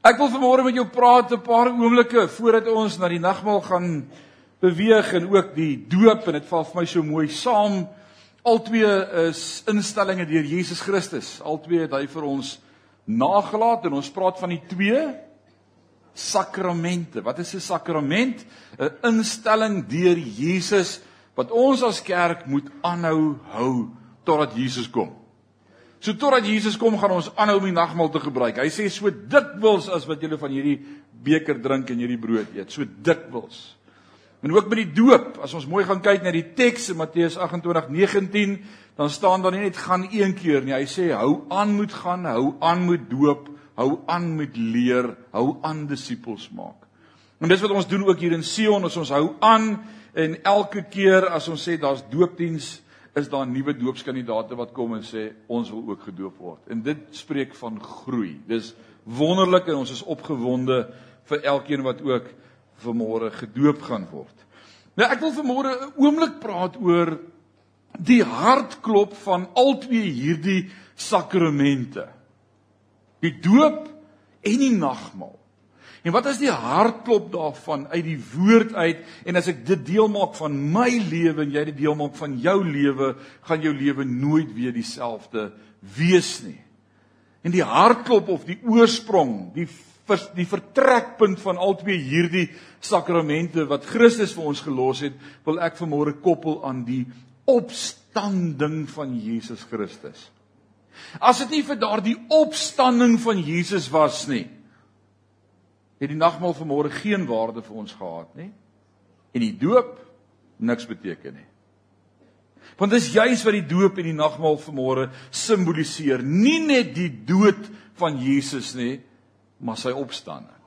Ek wil vanmôre met jou praat 'n paar oomblikke voordat ons na die nagmaal gaan beweeg en ook die doop en dit val vir my so mooi saam. Altwee is instellings deur Jesus Christus. Altwee het hy vir ons nagelaat en ons praat van die twee sakramente. Wat is 'n sakrament? 'n Instelling deur Jesus wat ons as kerk moet aanhou hou totdat Jesus kom. So totdat Jesus kom, gaan ons aanhou om die nagmaal te gebruik. Hy sê so dikwels as wat julle van hierdie beker drink en hierdie brood eet, so dikwels. En ook met die doop, as ons mooi gaan kyk na die teks in Matteus 28:19, dan staan daar nie net gaan een keer nie. Hy sê hou aan moet gaan, hou aan moet doop, hou aan met leer, hou aan disippels maak. En dis wat ons doen ook hier in Sion, ons hou aan en elke keer as ons sê daar's doopdiens, is daar nuwe doopskandidate wat kom en sê ons wil ook gedoop word. En dit spreek van groei. Dis wonderlik en ons is opgewonde vir elkeen wat ook vanmôre gedoop gaan word. Nou ek wil vanmôre 'n oomblik praat oor die hartklop van al twee hierdie sakramente. Die doop en die nagmaal. En wat is die hartklop daarvan uit die woord uit en as ek dit deel maak van my lewe en jy dit deel maak van jou lewe, gaan jou lewe nooit weer dieselfde wees nie. En die hartklop of die oorsprong, die die vertrekpunt van al twee hierdie sakramente wat Christus vir ons gelos het, wil ek vanmôre koppel aan die opstanding van Jesus Christus. As dit nie vir daardie opstanding van Jesus was nie, het die nagmaal vanmôre geen waarde vir ons gehad nie. En die doop niks beteken nie. Want dis juis wat die doop en die nagmaal vanmôre simboliseer, nie net die dood van Jesus nie, maar sy opstanding.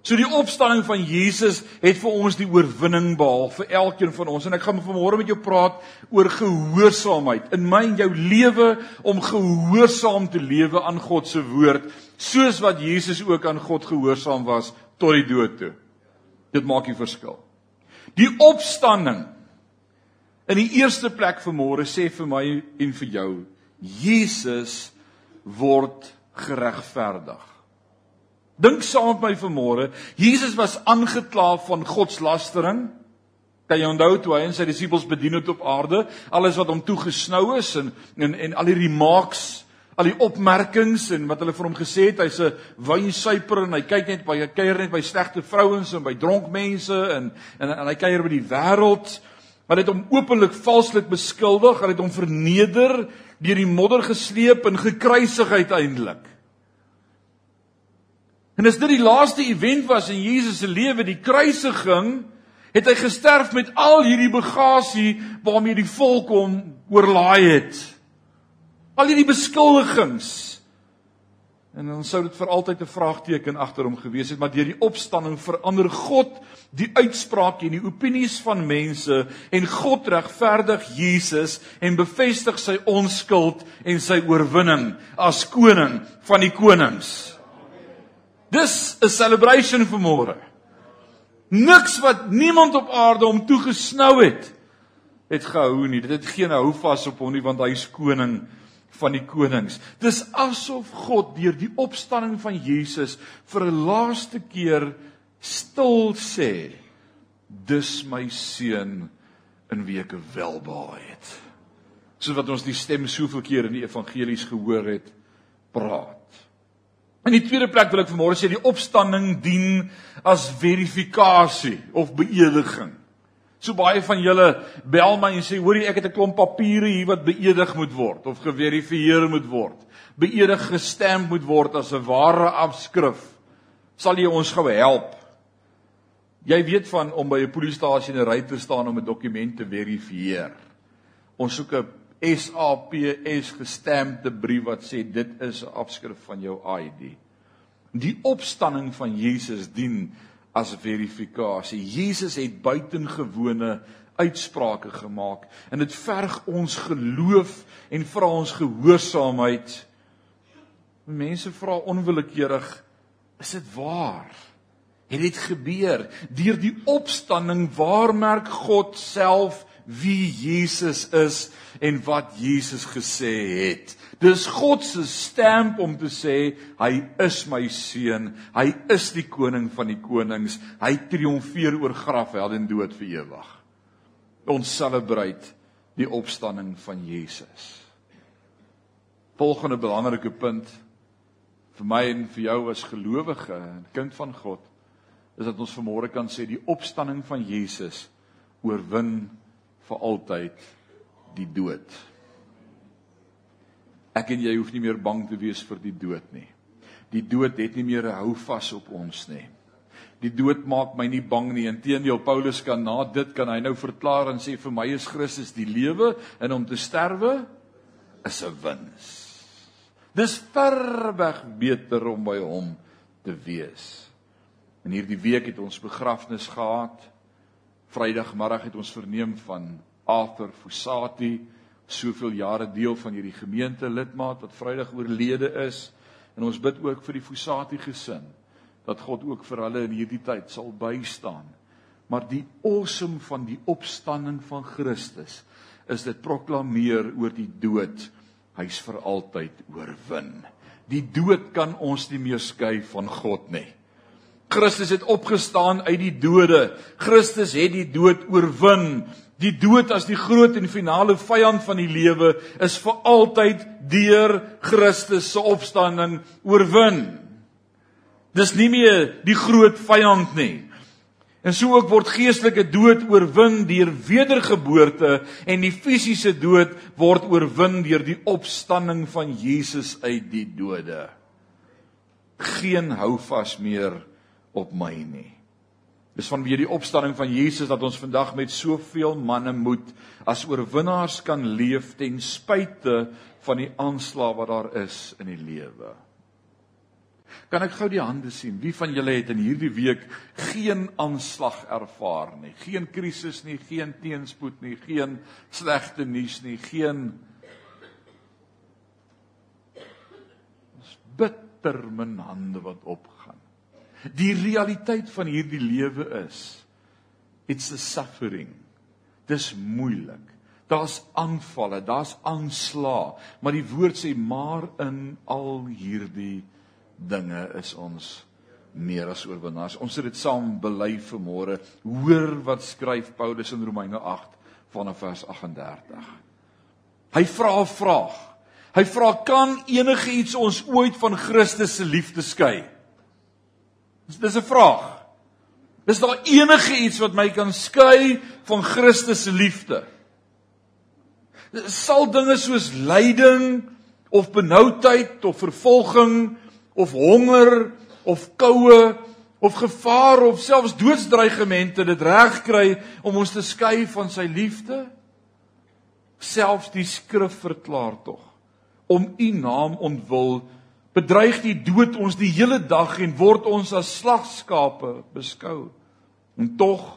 So die opstanding van Jesus het vir ons die oorwinning behaal vir elkeen van ons en ek gaan vanmôre met jou praat oor gehoorsaamheid in my en jou lewe om gehoorsaam te lewe aan God se woord soos wat Jesus ook aan God gehoorsaam was tot die dood toe. Dit maak die verskil. Die opstanding in die eerste plek vanmôre sê vir my en vir jou Jesus word geregverdig. Dink saam met my vanmôre. Jesus was aangekla van godslastering. Kan jy onthou toe hy en sy disippels bedien het op aarde, alles wat hom toegesnou is en en en al die remarks, al die opmerkings en wat hulle vir hom gesê het, hy's 'n wynsuiper en hy kyk net by hy kuier net by slegte vrouens en by dronk mense en en, en hy kuier by die wêreld. Hulle het hom openlik valslik beskuldig, hulle het hom verneder, deur die modder gesleep en gekruisig uiteindelik. En as dit die laaste event was in Jesus se lewe, die kruisiging, het hy gesterf met al hierdie bagasie waarmee die volk hom oorlaai het. Al hierdie beskuldigings. En dan sou dit vir altyd 'n vraagteken agter hom gewees het, maar deur die opstanding verander God die uitsprake en die opinies van mense en God regverdig Jesus en bevestig sy onskuld en sy oorwinning as koning van die konings. Dis 'n celebration vir môre. Niks wat niemand op aarde hom toegesnou het het gehou nie. Dit het geen hou vas op hom nie want hy is koning van die konings. Dis asof God deur die opstanding van Jesus vir 'n laaste keer stil sê: "Dis my seun in wie ek welbehaag het." Soos wat ons die stem soveel keer in die evangelies gehoor het praat. In die tweede plek wil ek vanmôre sê die opstanding dien as verifikasie of beëdiging. So baie van julle bel my en sê hoorie ek het 'n klomp papiere hier wat beëdig moet word of geverifieer moet word. Beëdig gestamp moet word as 'n ware afskrif. Sal jy ons gou help? Jy weet van om by 'n polisiestasie in 'n ry te staan om 'n dokument te verifieer. Ons soek 'n SAPS gestampte brief wat sê dit is 'n afskrif van jou ID. Die opstanding van Jesus dien as verifikasie. Jesus het buitengewone uitsprake gemaak en dit verg ons geloof en vra ons gehoorsaamheid. Mense vra onwillekeurig, is dit waar? Het dit gebeur? Deur die opstanding waarmerk God self wie Jesus is en wat Jesus gesê het. Dis God se stamp om te sê hy is my seun, hy is die koning van die konings, hy triomfeer oor graf, hel en dood vir ewig. Ons celebrate die opstanding van Jesus. Volgende belangrike punt vir my en vir jou as gelowige, 'n kind van God, is dat ons vanmôre kan sê die opstanding van Jesus oorwin vir altyd die dood. Ek en jy hoef nie meer bang te wees vir die dood nie. Die dood het nie meer 'n hou vas op ons nie. Die dood maak my nie bang nie. Inteendeel Paulus kan na dit kan hy nou verklaar en sê vir my is Christus die lewe en om te sterwe is 'n wins. Dis verweg beter om by hom te wees. In hierdie week het ons begrafnis gehad. Vrydagmiddag het ons verneem van Arthur Fusati, soveel jare deel van hierdie gemeente lidmaat wat Vrydag oorlede is. En ons bid ook vir die Fusati gesin dat God ook vir hulle in hierdie tyd sal bystaan. Maar die awesome van die opstanding van Christus is dit proklameer oor die dood. Hy's vir altyd oorwin. Die dood kan ons nie meer skei van God nie. Christus het opgestaan uit die dode. Christus het die dood oorwin. Die dood as die groot en finale vyand van die lewe is vir altyd deur Christus se opstanding oorwin. Dis nie meer die groot vyand nie. En so ook word geestelike dood oorwin deur wedergeboorte en die fisiese dood word oorwin deur die opstanding van Jesus uit die dode. Geen houvas meer op my nie. Dis vanweë die opstanding van Jesus dat ons vandag met soveel manne moed as oorwinnaars kan leef ten spyte van die aanslag wat daar is in die lewe. Kan ek gou die hande sien? Wie van julle het in hierdie week geen aanslag ervaar nie? Geen krisis nie, geen teenspoed nie, geen slegte nuus nie, geen bitter min hande wat opgaan. Die realiteit van hierdie lewe is it's a suffering. Dis moeilik. Daar's aanvalle, daar's aanslae, maar die woord sê maar in al hierdie dinge is ons meer as oorwinnaars. Ons het dit saam bely vanmôre. Hoor wat skryf Paulus in Romeine 8 vanaf vers 38. Hy vra 'n vraag. Hy vra kan enige iets ons ooit van Christus se liefde skei? Dis 'n vraag. Is daar enige iets wat my kan skei van Christus se liefde? Sal dinge soos lyding of benoudheid of vervolging of honger of koue of gevaar of selfs doodsdreigemente dit regkry om ons te skei van sy liefde? Selfs die skrif verklaar tog om u naam ontwil bedreig die dood ons die hele dag en word ons as slagskape beskou. En tog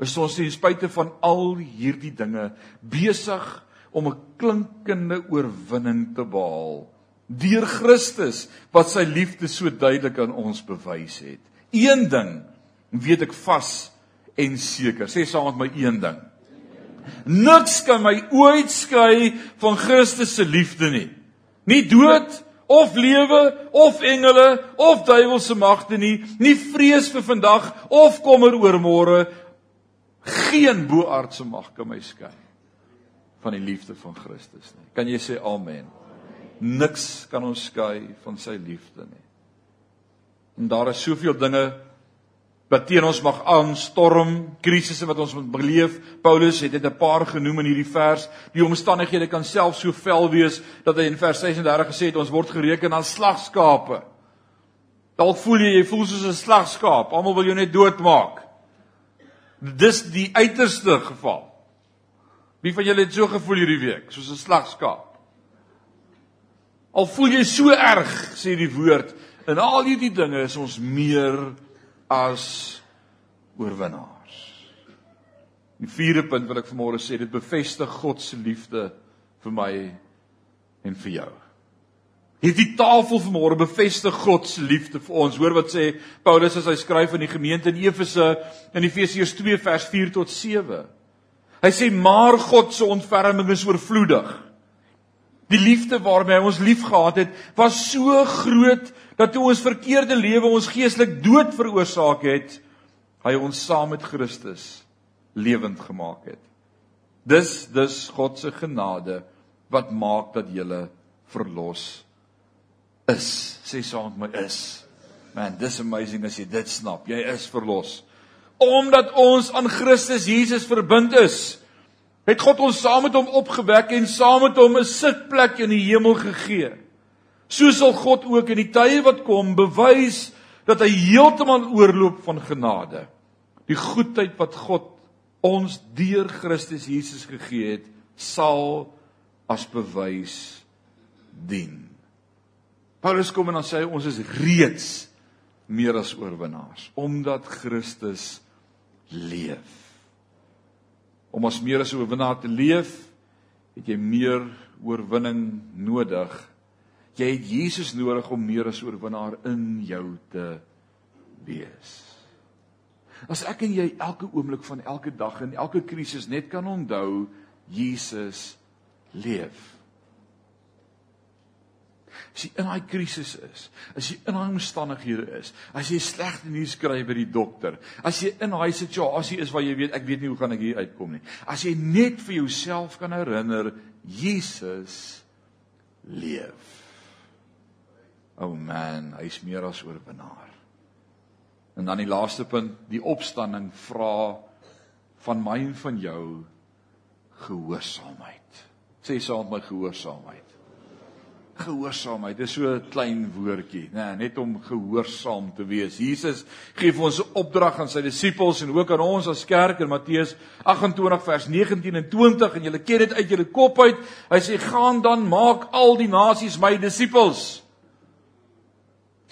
is ons ten spyte van al hierdie dinge besig om 'n klinkende oorwinning te behaal deur Christus wat sy liefde so duidelik aan ons bewys het. Een ding weet ek vas en seker. Sê saam met my een ding. Niks kan my ooit skei van Christus se liefde nie. Nie dood of lewe of engele of duiwelse magte nie, nie vrees vir vandag of kommer oor môre. Geen boaardse mag kan my skei van die liefde van Christus nie. Kan jy sê amen? Niks kan ons skei van sy liefde nie. En daar is soveel dinge wat teen ons mag aanstorm, krisisse wat ons moet beleef. Paulus het dit 'n paar genoem in hierdie vers. Die omstandighede kan self so vel wees dat hy in vers 36 gesê het ons word gereken as slagskape. Dalk voel jy jy voel soos 'n slagskaap. Almal wil jou net doodmaak. Dis die uiterste geval. Wie van julle het so gevoel hierdie week, soos 'n slagskaap? Al voel jy so erg, sê die woord, en al hierdie dinge is ons meer as oorwinnaars. Die vierde punt wat ek vanmôre sê, dit bevestig God se liefde vir my en vir jou. Hierdie tafel vanmôre bevestig God se liefde vir ons. Hoor wat sê Paulus as hy skryf aan die gemeente in Efese in Efesiërs 2 vers 4 tot 7. Hy sê maar God se ontferming is oorvloedig. Die liefde waarmee hy ons liefgehad het, was so groot dat toe ons verkeerde lewe ons geestelik dood veroorsaak het, hy ons saam met Christus lewend gemaak het. Dis dis God se genade wat maak dat jy verlos is. Sê saam met my is. Man, dis amazing as jy dit snap. Jy is verlos. Omdat ons aan Christus Jesus verbind is, het God ons saam met hom opgewek en saam met hom 'n sitplek in die hemel gegee. So sal God ook in die tye wat kom bewys dat hy heeltemal oorloop van genade. Die goedheid wat God ons deur Christus Jesus gegee het, sal as bewys dien. Paulus kom en dan sê hy ons is reeds meer as oorwinnaars omdat Christus leef om as meer as 'n oorwinnaar te leef, het jy meer oorwinning nodig. Jy het Jesus nodig om meer as oorwinnaar in jou te wees. As ek en jy elke oomblik van elke dag en elke krisis net kan onthou Jesus leef. As jy in daai krisis is, as jy in daai omstandighede is, as jy slegte nuus kry by die dokter, as jy in daai situasie is waar jy weet ek weet nie hoe gaan ek hier uitkom nie. As jy net vir jouself kan herinner Jesus leef. Oh man, hy's meer as oorwinnaar. En dan die laaste punt, die opstanding vra van my en van jou gehoorsaamheid. Sê saam met my gehoorsaamheid gehoorsaamheid. Dis so 'n klein woordjie, nê, nee, net om gehoorsaam te wees. Jesus gee vir ons 'n opdrag aan sy disippels en ook aan ons as kerk in Matteus 28 vers 19 en 20 en julle ken dit uit julle kop uit. Hy sê gaan dan maak al die nasies my disippels.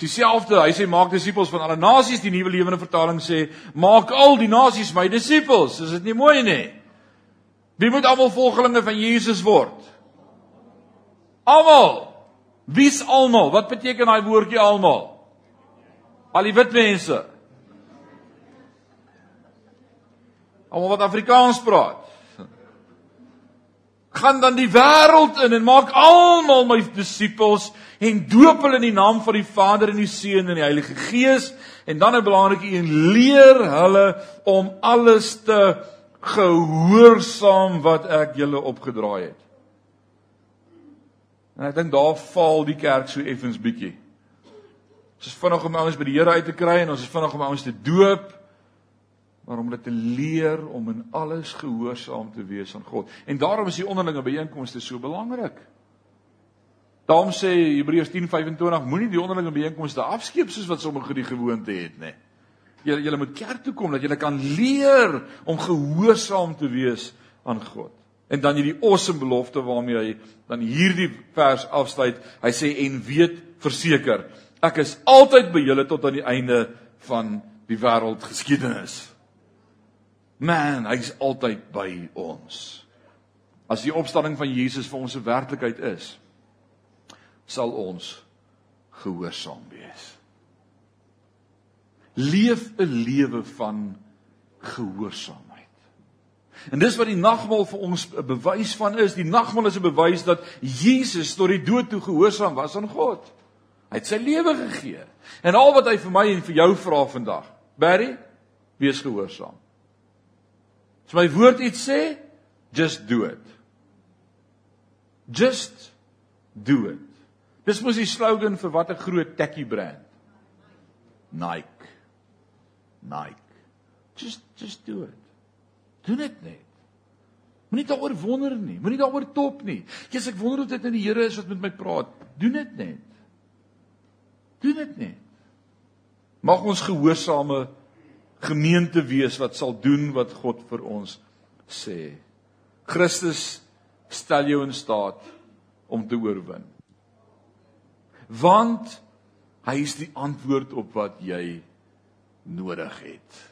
Dieselfde, hy sê maak disippels van alle nasies. Die nuwe lewende vertaling sê maak al die nasies my disippels. Is dit nie mooi nie? Wie moet almal volgelinge van Jesus word? Almal. Wie's almal? Wat beteken daai woordjie almal? Al die wit mense. Almal wat Afrikaans praat. Gaan dan die wêreld in en maak almal my disippels en doop hulle in die naam van die Vader en die Seun en die Heilige Gees en dan 'n belangrike een leer hulle om alles te gehoorsaam wat ek julle opgedraai het. En ek dink daar val die kerk so effens bietjie. Ons is vinnig om ouens by die Here uit te kry en ons is vinnig om ouens te doop, maar om hulle te leer om in alles gehoorsaam te wees aan God. En daarom is die onderlinge byeenkomste so belangrik. Daarom sê Hebreërs 10:25 moenie die onderlinge byeenkomste afskeep soos wat sommige die gewoonte het, nê. Julle julle moet kerk toe kom dat julle kan leer om gehoorsaam te wees aan God. En dan hierdie awesome belofte waarmee hy dan hierdie vers afsluit. Hy sê en weet verseker, ek is altyd by julle tot aan die einde van die wêreld geskiedenis. Man, hy's altyd by ons. As die opstanding van Jesus vir ons 'n werklikheid is, sal ons gehoorsaam wees. Leef 'n lewe van gehoorsaam. En dis wat die nagmaal vir ons 'n bewys van is. Die nagmaal is 'n bewys dat Jesus tot die dood toe gehoorsaam was aan God. Hy het sy lewe gegee. En al wat hy vir my en vir jou vra vandag, Barry, wees gehoorsaam. As my woord iets sê, just do it. Just do it. Dis mos die slogan vir watter groot tekkie brand. Nike. Nike. Just just do it. Doen dit net. Moenie daaroor wonder nie. Moenie daaroor top nie. Jesus, ek wonder of dit in die Here is wat met my praat. Doen dit net. Doen dit net. Mag ons gehoorsame gemeente wees wat sal doen wat God vir ons sê. Christus stel jou in staat om te oorwin. Want hy is die antwoord op wat jy nodig het.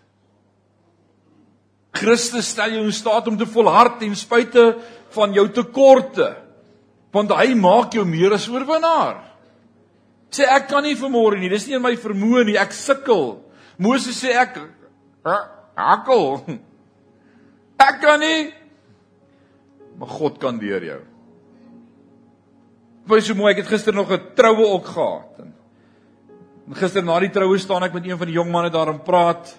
Christus stel jou in staat om te volhard ten spyte van jou tekorte. Want hy maak jou meer as oorwinnaar. Sê ek kan nie vermoor nie, dis nie in my vermoë nie, ek sukkel. Moses sê ek hakkel. Ek kan nie maar God kan deur jou. Dit was so mooi, ek het gister nog 'n troue ook gehad. En, en gister na die troue staan ek met een van die jong manne daar en praat.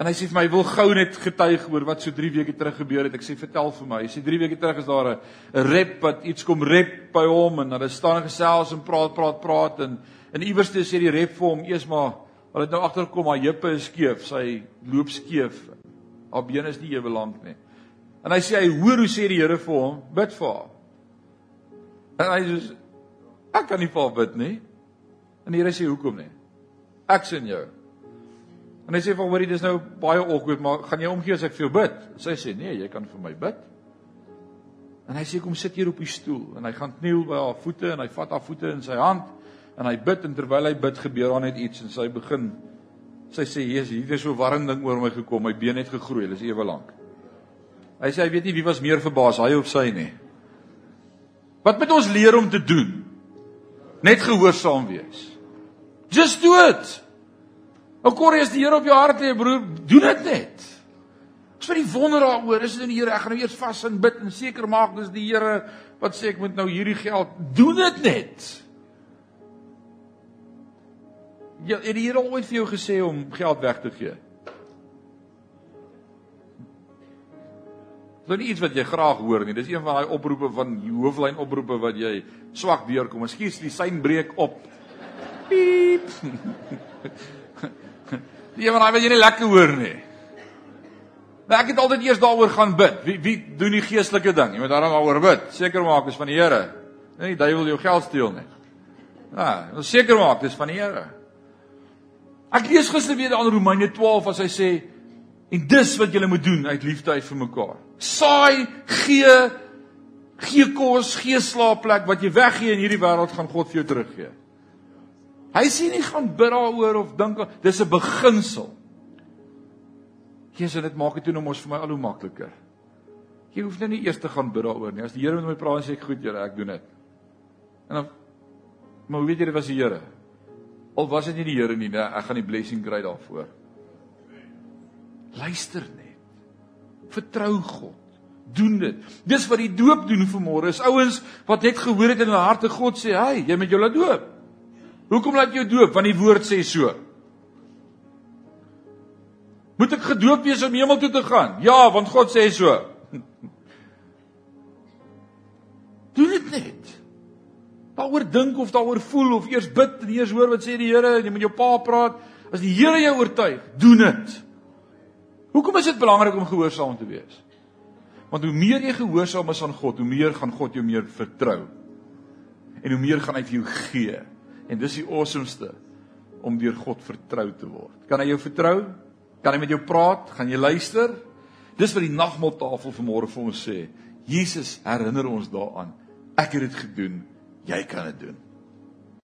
En hy sê vir my, "Ek wil gou net getuig oor wat so 3 weke terug gebeur het." Ek sê, "Vertel vir my." Hy sê 3 weke terug is daar 'n rep wat iets kom rep by hom en hulle staan en gesels en praat, praat, praat en en iewers sê die rep vir hom eers maar Hulle het nou agterkom haar heupe is skeef, sy loop skeef. Haar bene is nie ewe lank nie. En hy sê hy hoor hoe sê die Here vir hom, bid vir haar. En hy sê ek kan nie vir haar bid nie. En die Here sê hoekom nie? Ek sien jou. En hy sê vir hoorie dis nou baie awkward, maar gaan jy omgee as ek vir jou bid? Sy sê nee, jy kan vir my bid. En hy sê kom sit hier op die stoel en hy gaan kniel by haar voete en hy vat haar voete in sy hand en hy bid en terwyl hy bid gebeur daar net iets en sy begin sy sê Jesus hier is so warm ding oor my gekom my been het gegroei dis ewe lank hy sê hy weet nie wie was meer verbaas hy of sy nie wat moet ons leer om te doen? Net gehoorsaam wees. Just do it. Ou korrie as die Here op jou hart lê broer doen dit net. Ek sê die wonder daaroor, is dit in die Here, ek gaan nou eers vas en bid en seker maak dis die Here wat sê ek moet nou hierdie geld. Doen dit net. Ja, het die Here ooit vir jou gesê om geld weg te gee? Dit is nie iets wat jy graag hoor nie. Dis een van daai oproepe van hooflyn oproepe wat jy swak deurkom. Ekskuus, die sein breek op. Piep. Die een van daai wat jy nie lekker hoor nie. Nou ek het altyd eers daaroor gaan bid. Wie wie doen die geestelike ding? Jy moet daaroor bid. Seker maak dis van die Here. Nee, die duiwel jou geld steel nie. Ja, seker maak dis van die Here. Ek lees gister weer aan Romeine 12 as hy sê en dis wat julle moet doen uit liefde uit vir mekaar. Saai, gee, gee kos, gee slaapplek wat jy weggee in hierdie wêreld gaan God vir jou teruggee. Hy sê nie gaan bid daaroor of dink dis 'n beginsel. Jesus dit maak dit toe nou mos vir my al hoe makliker. Jy hoef nou nie eers te gaan bid daaroor nie. As die Here met my praat sê ek goed, Here, ek doen dit. En dan maar hoe weet jy dit was die Here? Al was dit nie die Here nie, nee, ek gaan die blessing kry daarvoor. Luister net. Vertrou God. Doen dit. Dis wat die doop doen vir môre. Is ouens wat net gehoor het in hulle harte God sê, "Hey, jy moet jou laat doop." Hoekom laat jy jou doop? Want die woord sê so. Moet ek gedoop wees om hemel toe te gaan? Ja, want God sê so. Doen dit net daaroor dink of daaroor voel of eers bid en eers hoor wat sê die Here jy met jou pa praat, as die Here jou oortuig, doen dit. Hoekom is dit belangrik om gehoorsaam te wees? Want hoe meer jy gehoorsaam is aan God, hoe meer gaan God jou meer vertrou. En hoe meer gaan hy vir jou gee. En dis die awesomeste om deur God vertrou te word. Kan hy jou vertrou? Kan hy met jou praat? Gaan jy luister? Dis wat die nagmaaltafel vanmôre vir ons sê. Jesus herinner ons daaraan. Ek het dit gedoen. Jy kan dit doen.